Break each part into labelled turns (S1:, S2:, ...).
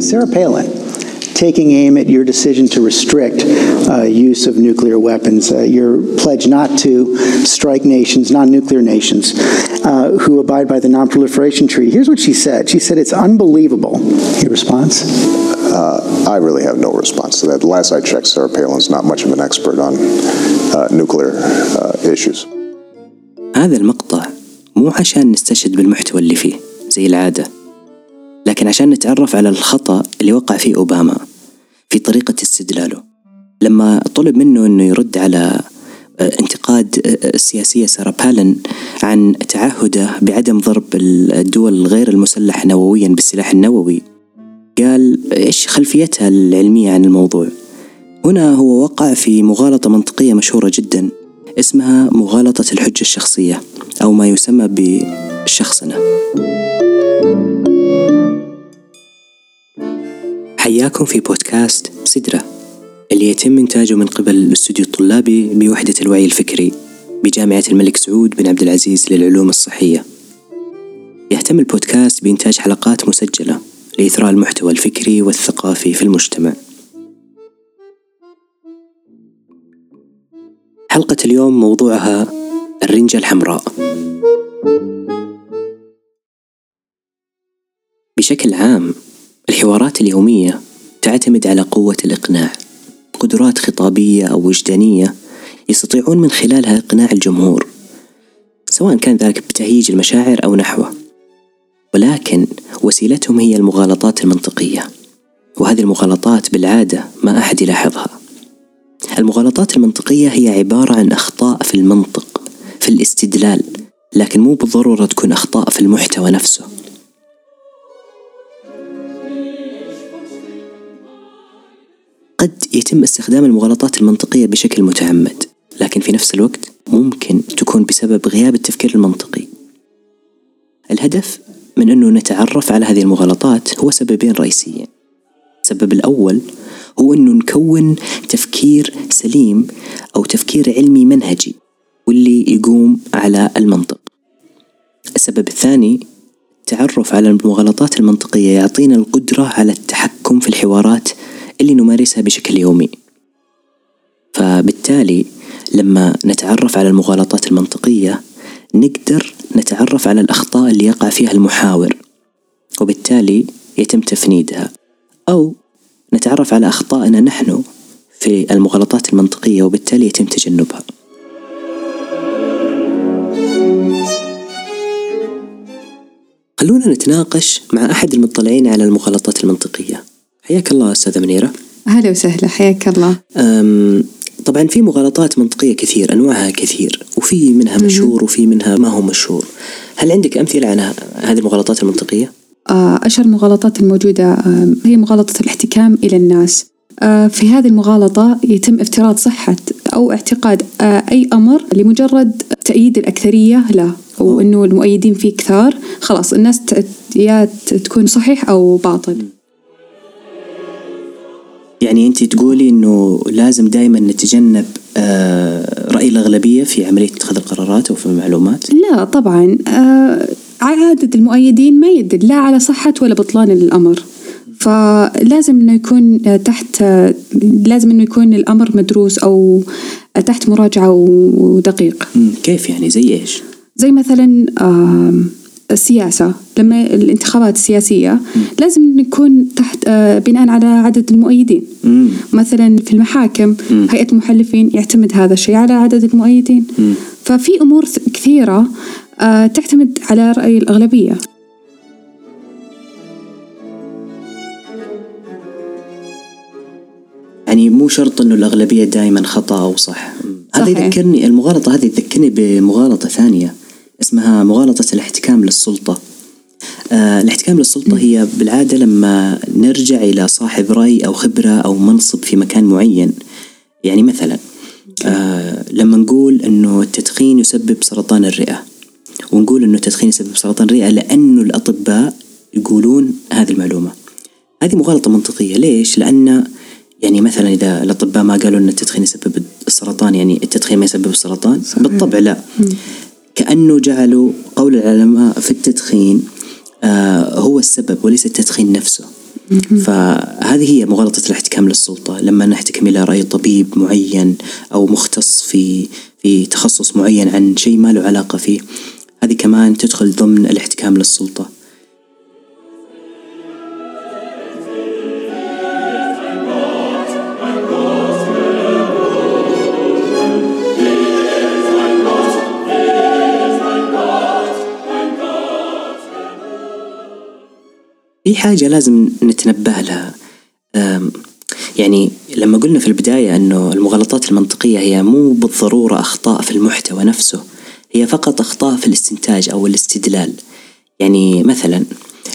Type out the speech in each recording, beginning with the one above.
S1: Sarah Palin, taking aim at your decision to restrict uh, use of nuclear weapons, uh, your pledge not to strike nations, non nuclear nations, uh, who abide by the Non Proliferation Treaty. Here's what she said She said, It's unbelievable. Your response?
S2: I really have no response to that. The last I checked, Sarah Palin's not much of an expert on uh, nuclear uh, issues.
S3: هذا المقطع مو عشان نستشهد بالمحتوى اللي فيه زي العادة لكن عشان نتعرف على الخطأ اللي وقع فيه أوباما في طريقة استدلاله. لما طلب منه أنه يرد على آه، انتقاد آه، السياسية سارة بالن عن تعهده بعدم ضرب الدول غير المسلحة نوويا بالسلاح النووي قال إيش خلفيتها العلمية عن الموضوع؟ هنا هو وقع في مغالطة منطقية مشهورة جدا اسمها مغالطة الحجة الشخصية أو ما يسمى بالشخصنة حياكم في بودكاست سدرة اللي يتم إنتاجه من قبل الاستوديو الطلابي بوحدة الوعي الفكري بجامعة الملك سعود بن عبد العزيز للعلوم الصحية. يهتم البودكاست بإنتاج حلقات مسجلة لإثراء المحتوى الفكري والثقافي في المجتمع. حلقة اليوم موضوعها الرنجة الحمراء. بشكل عام الحوارات اليومية تعتمد على قوة الإقناع. قدرات خطابية أو وجدانية يستطيعون من خلالها إقناع الجمهور سواء كان ذلك بتهييج المشاعر أو نحوه. ولكن وسيلتهم هي المغالطات المنطقية وهذه المغالطات بالعادة ما أحد يلاحظها. المغالطات المنطقية هي عبارة عن أخطاء في المنطق في الاستدلال لكن مو بالضرورة تكون أخطاء في المحتوى نفسه. قد يتم استخدام المغالطات المنطقية بشكل متعمد لكن في نفس الوقت ممكن تكون بسبب غياب التفكير المنطقي. الهدف من أنه نتعرف على هذه المغالطات هو سببين رئيسيين. السبب الأول هو أنه نكون تفكير سليم أو تفكير علمي منهجي واللي يقوم على المنطق. السبب الثاني التعرف على المغالطات المنطقية يعطينا القدرة على التحكم في الحوارات اللي نمارسها بشكل يومي. فبالتالي لما نتعرف على المغالطات المنطقية نقدر نتعرف على الأخطاء اللي يقع فيها المحاور وبالتالي يتم تفنيدها. أو نتعرف على أخطائنا نحن في المغالطات المنطقية وبالتالي يتم تجنبها. خلونا نتناقش مع أحد المطلعين على المغالطات المنطقية. حياك الله أستاذة منيرة.
S4: هلا وسهلا حياك الله.
S3: أم، طبعا في مغالطات منطقية كثير أنواعها كثير وفي منها مشهور وفي منها ما هو مشهور. هل عندك أمثلة عن هذه المغالطات المنطقية؟
S4: آه، أشهر المغالطات الموجودة آه، هي مغالطة الاحتكام إلى الناس. آه، في هذه المغالطة يتم افتراض صحة أو اعتقاد أي أمر لمجرد تأييد الأكثرية له وأنه المؤيدين فيه كثار. خلاص الناس يا تكون صحيح أو باطل.
S3: يعني أنت تقولي أنه لازم دائما نتجنب آه، رأي الأغلبية في عملية اتخاذ القرارات أو في المعلومات؟
S4: لا طبعا آه، عدد المؤيدين ما يدل لا على صحة ولا بطلان الأمر. فلازم إنه يكون تحت لازم إنه يكون الأمر مدروس أو تحت مراجعة ودقيق.
S3: كيف يعني؟ زي إيش؟
S4: زي مثلا السياسة. لما الانتخابات السياسية لازم إنه يكون تحت آه، بناء على عدد المؤيدين.
S3: مم.
S4: مثلا في المحاكم هيئة المحلفين يعتمد هذا الشيء على عدد المؤيدين. ففي أمور كثيرة آه، تعتمد على رأي الأغلبية.
S3: يعني مو شرط إنه الأغلبية دائما خطأ أو صح. هذا. يذكرني المغالطة هذه تذكرني بمغالطة ثانية. اسمها مغالطة الاحتكام للسلطة. آه الاحتكام للسلطة هي بالعادة لما نرجع إلى صاحب رأي أو خبرة أو منصب في مكان معين. يعني مثلا آه لما نقول إنه التدخين يسبب سرطان الرئة. ونقول إنه التدخين يسبب سرطان الرئة لأنه الأطباء يقولون هذه المعلومة. هذه مغالطة منطقية. ليش؟ لأن يعني مثلا إذا الأطباء ما قالوا أن التدخين يسبب السرطان يعني التدخين ما يسبب السرطان
S4: صحيح.
S3: بالطبع لا. كأنه جعلوا قول العلماء في التدخين آه هو السبب وليس التدخين نفسه. فهذه هي مغالطة الاحتكام للسلطة. لما نحتكم إلى رأي طبيب معين أو مختص في في تخصص معين عن شيء ما له علاقة فيه هذه كمان تدخل ضمن الاحتكام للسلطة. في حاجة لازم نتنبه لها. يعني لما قلنا في البداية أنه المغالطات المنطقية هي مو بالضرورة أخطاء في المحتوى نفسه هي فقط أخطاء في الاستنتاج أو الاستدلال. يعني مثلا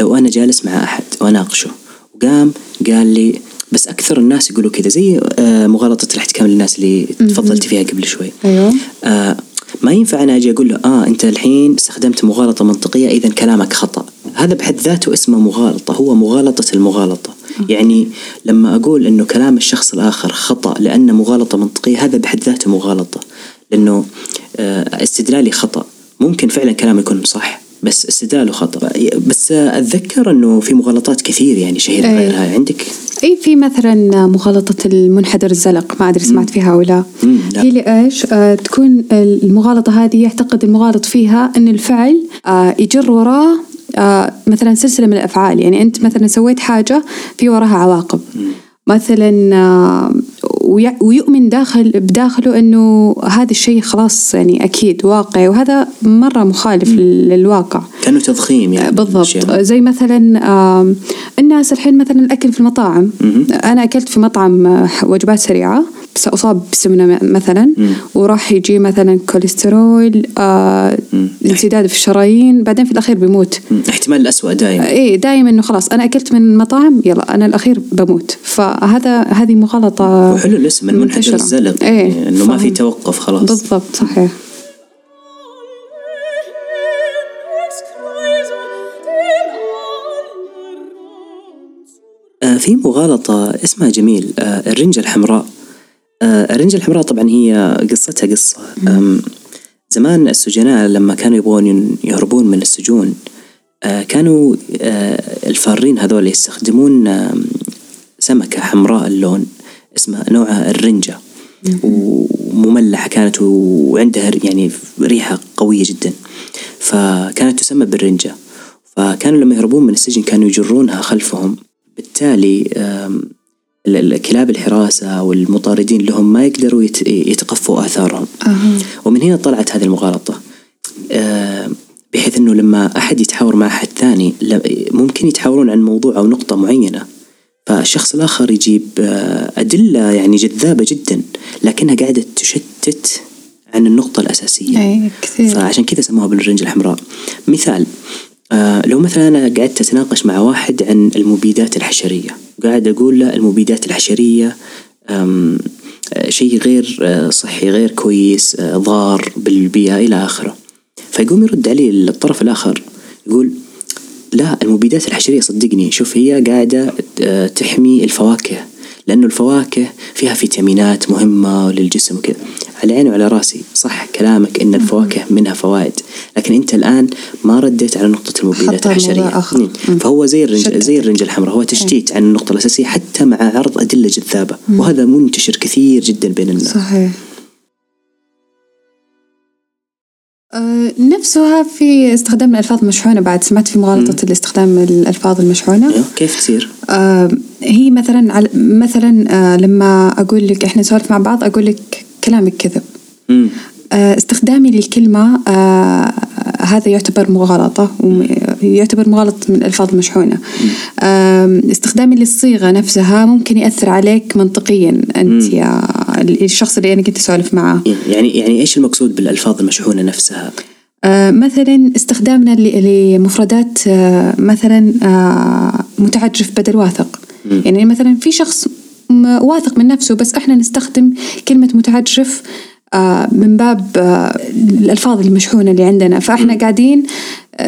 S3: لو أنا جالس مع أحد وأناقشه وقام قال لي بس أكثر الناس يقولوا كذا زي آه، مغالطة الاحتكام للناس اللي تفضلت فيها قبل شوي.
S4: أيوه.
S3: آه ما ينفع أنا أجي أقول له آه أنت الحين استخدمت مغالطة منطقية إذا كلامك خطأ. هذا بحد ذاته اسمه مغالطة هو مغالطة المغالطة. يعني لما أقول أنه كلام الشخص الآخر خطأ لأنه مغالطة منطقية هذا بحد ذاته مغالطة. لأنه آه، استدلالي خطأ. ممكن فعلا كلامي يكون صح بس استدلاله خطأ. بس أتذكر أنه في مغالطات كثير يعني شهيرة
S4: أي.
S3: غيرها. عندك؟
S4: اي في مثلا مغالطة المنحدر الزلق ما أدري سمعت فيها أو لا. هي لإيش؟ آه تكون المغالطة هذه يعتقد المغالط فيها إن الفعل آه يجر وراه مثلا سلسلة من الأفعال. يعني أنت مثلا سويت حاجة في وراها عواقب. مثلا آه ويؤمن داخل بداخله إنه هذا الشيء خلاص يعني أكيد واقعي وهذا مرة مخالف للواقع.
S3: كأنه تضخيم يعني.
S4: بالضبط. زي مثلا الناس الحين مثلا الأكل في المطاعم. أنا أكلت في مطعم وجبات سريعة بس اصاب بسمنة م- مثلا. وراح يجي مثلا كوليسترول آه انسداد في الشرايين بعدين في الأخير بيموت
S3: مم، احتمال الأسوأ دائما.
S4: إيه دائما إنه خلاص. أنا أكلت من المطاعم يلا أنا الأخير بموت. فهذا هذه مغالطة
S3: وحلو الاسم المنحدر
S4: منتشرة.
S3: الزلق
S4: إيه.
S3: يعني إنه ما في. توقف خلاص.
S4: بالضبط صحيح.
S3: آه، في مغالطة اسمها جميل آه، الرنجة الحمراء. آه، الرنجة الحمراء طبعا هي قصتها قصة. زمان السجناء لما كانوا يبغون يهربون من السجون كانوا الفارين هذول يستخدمون سمكة حمراء اللون. اسمها نوعها الرنجة. ومملحة كانت وعندها يعني ريحة قوية جدا. فكانت تسمى بالرنجة. فكانوا لما يهربون من السجن كانوا يجرونها خلفهم. بالتالي كلاب الحراسة والمطاردين لهم ما يقدروا يت- يتقفوا آثارهم. ومن هنا طلعت هذه المغالطة. بحيث إنه لما أحد يتحاور مع أحد ثاني ممكن يتحاورون عن موضوع أو نقطة معينة. فالشخص الآخر يجيب آه، أدلة يعني جذابة جدا لكنها قاعدة تشتت عن النقطة الأساسية.
S4: اي كثير.
S3: فعشان كذا سموها بالرنج الحمراء. مثال آه لو مثلا أنا قعدت أتناقش مع واحد عن المبيدات الحشرية قاعد أقول له المبيدات الحشرية آم، آه، شيء غير صحي غير كويس ضار بالبيئة إلى آخره. فيقوم يرد علي الطرف الآخر يقول لا المبيدات الحشريه صدقني. شوف هي قاعدة آه، تحمي الفواكه لأنه الفواكه فيها فيتامينات مهمة للجسم وكذا. على عيني وعلى رأسي صح كلامك إن الفواكه منها فوائد. لكن أنت الآن ما رديت على نقطة المبيدات الحشريه. فهو زي
S4: الرنجة.
S3: زي الرنجة الحمراء. هو تشتيت عن النقطة الأساسية حتى مع عرض أدلة جذابة. وهذا منتشر كثير جدا بين الناس.
S4: صحيح. نفسها في استخدام الألفاظ المشحونة بعد. سمعت في مغالطة الاستخدام الألفاظ المشحونة.
S3: أيوه، كيف تصير؟
S4: آه هي مثلا على مثلا آه لما أقول لك إحنا نسولف مع بعض أقول لك كلامك كذب.
S3: مم.
S4: آه استخدامي للكلمة آه هذا يعتبر مغالطة ويعتبر مغالطة من الألفاظ المشحونة. استخدامي للصيغة نفسها ممكن يأثر عليك منطقيا. أنت يا الشخص اللي أنا كنت أسولف معاه
S3: يعني يعني إيش المقصود بالألفاظ المشحونة نفسها؟
S4: آه، مثلا استخدامنا لمفردات آه، مثلا آه، متعجرف بدل واثق. يعني مثلا في شخص واثق من نفسه بس إحنا نستخدم كلمة متعجرف من باب الألفاظ المشحونة اللي عندنا. فإحنا قاعدين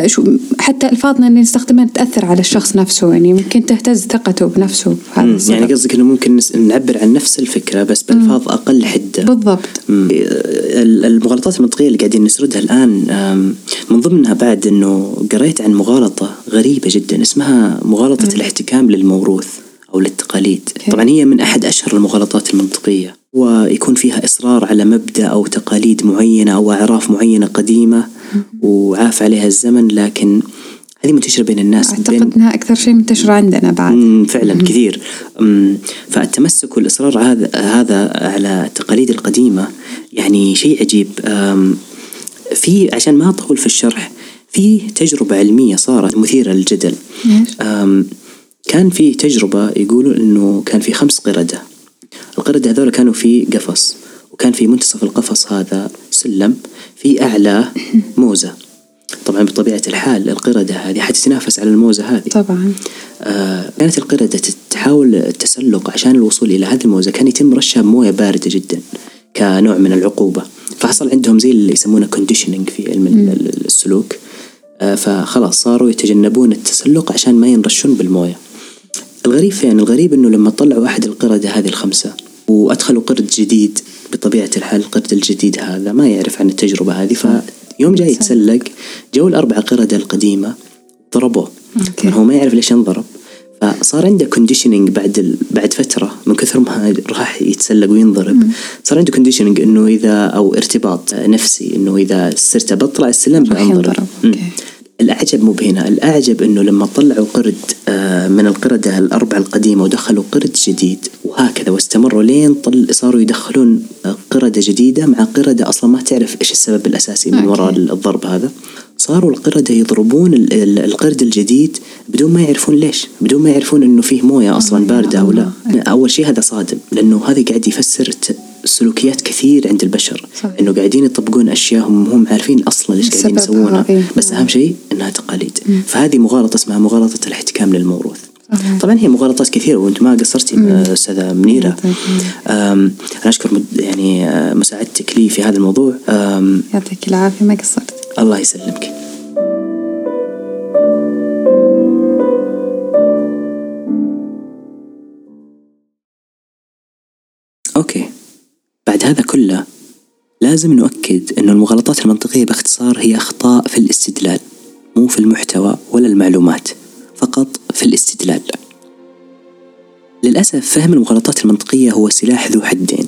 S4: شو حتى ألفاظنا اللي نستخدمها تأثر على الشخص نفسه. يعني ممكن تهتز ثقته بنفسه.
S3: يعني قصدك إنه ممكن نعبر عن نفس الفكرة بس بألفاظ أقل حده
S4: بالضبط.
S3: مم. ال- المغالطات المنطقية اللي قاعدين نسردها الآن من ضمنها بعد إنه قريت عن مغالطة غريبة جدا اسمها مغالطة الاحتكام للموروث أو للتقاليد. طبعا هي من أحد أشهر المغالطات المنطقية. ويكون فيها إصرار على مبدأ أو تقاليد معينة أو أعراف معينة قديمة وعاف عليها الزمن لكن هذه منتشرة بين الناس بين
S4: أعتقد أنها أكثر شيء منتشرة عندنا بعد.
S3: مم، فعلا كثير. مم، فالتمسك والإصرار هذا هذا على التقاليد القديمة يعني شيء عجيب. في عشان ما أطول في الشرح في تجربة علمية صارت مثيرة للجدل. كان في تجربة يقولوا إنه كان في خمس قردة. القردة هذول كانوا في قفص وكان في منتصف القفص هذا سلم في أعلى موزة. طبعا بطبيعة الحال القردة هذه حتتنافس على الموزة هذه.
S4: طبعا.
S3: آه، كانت القردة تحاول التسلق عشان الوصول إلى هذه الموزة. كان يتم رشها بموية باردة جدا كنوع من العقوبة. فحصل عندهم زي اللي يسمونه كونديشننج في علم ال- ال- السلوك. آه، فخلاص صاروا يتجنبون التسلق عشان ما ينرشون بالموية. الغريب فين؟ الغريب إنه لما طلعوا أحد القردة هذه الخمسة وأدخلوا قرد جديد بطبيعة الحال القرد الجديد هذا ما يعرف عن التجربة هذه فيوم جاي يتسلق جو الأربعة قردة القديمة ضربوه. طبعاً هو ما يعرف ليش انضرب. فصار عنده conditioning بعد ال... بعد فترة من كثر ما راح يتسلق وينضرب صار عنده conditioning إنه اذا أو ارتباط نفسي إنه إذا صرت بطلع السلم بنضرب. الأعجب مو بهنا الأعجب أنه لما طلعوا قرد آه، من القردة الأربعة القديمة ودخلوا قرد جديد وهكذا واستمروا لين طل صاروا يدخلون آه، قردة جديدة مع قردة أصلا ما تعرف إيش السبب الأساسي من. وراء الضرب هذا صاروا القردة يضربون ال- ال- القرد الجديد بدون ما يعرفون ليش بدون ما يعرفون أنه فيه موية أصلا باردة أو لا. أول شيء هذا صادم لأنه هذا قاعد يفسر سلوكيات كثير عند البشر.
S4: صحيح.
S3: إنه قاعدين يطبقون أشياء هم هم عارفين أصلا ليش قاعدين يسوونها.
S4: إيه.
S3: بس أهم شيء إنها تقاليد. فهذه مغالطة اسمها مغالطة الاحتكام للموروث.
S4: صحيح.
S3: طبعا هي مغالطات كثيرة وأنت ما قصرتي آه، أستاذة منيرة.
S4: طيب.
S3: أنا أشكر يعني آه، مساعدتك لي في هذا الموضوع.
S4: يعطيك العافية ما قصرت.
S3: الله يسلمك. أوكي. بعد هذا كله لازم نؤكد أن المغالطات المنطقية باختصار هي أخطاء في الاستدلال مو في المحتوى ولا المعلومات فقط في الاستدلال. للأسف فهم المغالطات المنطقية هو سلاح ذو حدين.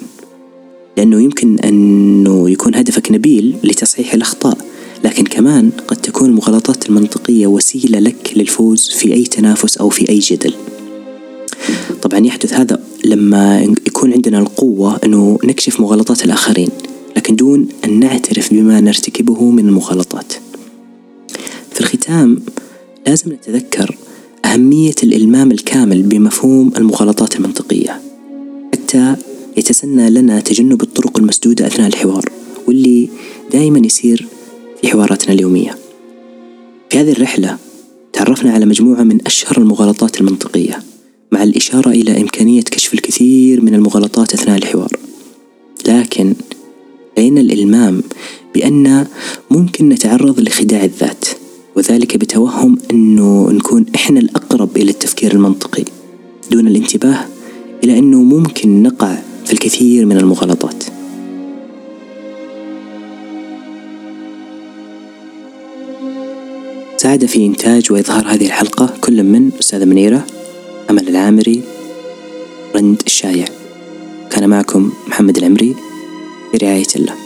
S3: لأنه يمكن أنه يكون هدفك نبيل لتصحيح الأخطاء. لكن كمان قد تكون المغالطات المنطقية وسيلة لك للفوز في أي تنافس أو في أي جدل. طبعا يحدث هذا لما يكون عندنا القوة أنه نكشف مغالطات الآخرين لكن دون أن نعترف بما نرتكبه من المغالطات. في الختام لازم نتذكر أهمية الإلمام الكامل بمفهوم المغالطات المنطقية. حتى يتسنى لنا تجنب الطرق المسدودة أثناء الحوار واللي دائما يصير في حواراتنا اليومية. في هذه الرحلة تعرفنا على مجموعة من أشهر المغالطات المنطقية مع الإشارة إلى إمكانية كشف الكثير من المغالطات أثناء الحوار. لكن بين الإلمام بأن ممكن نتعرض لخداع الذات وذلك بتوهم أنه نكون إحنا الأقرب إلى التفكير المنطقي دون الانتباه إلى أنه ممكن نقع في الكثير من المغالطات. ساعد في إنتاج وإظهار هذه الحلقة كل من أستاذة منيرة أمل العامري رند الشايع. كان معكم محمد العمري برعاية الله.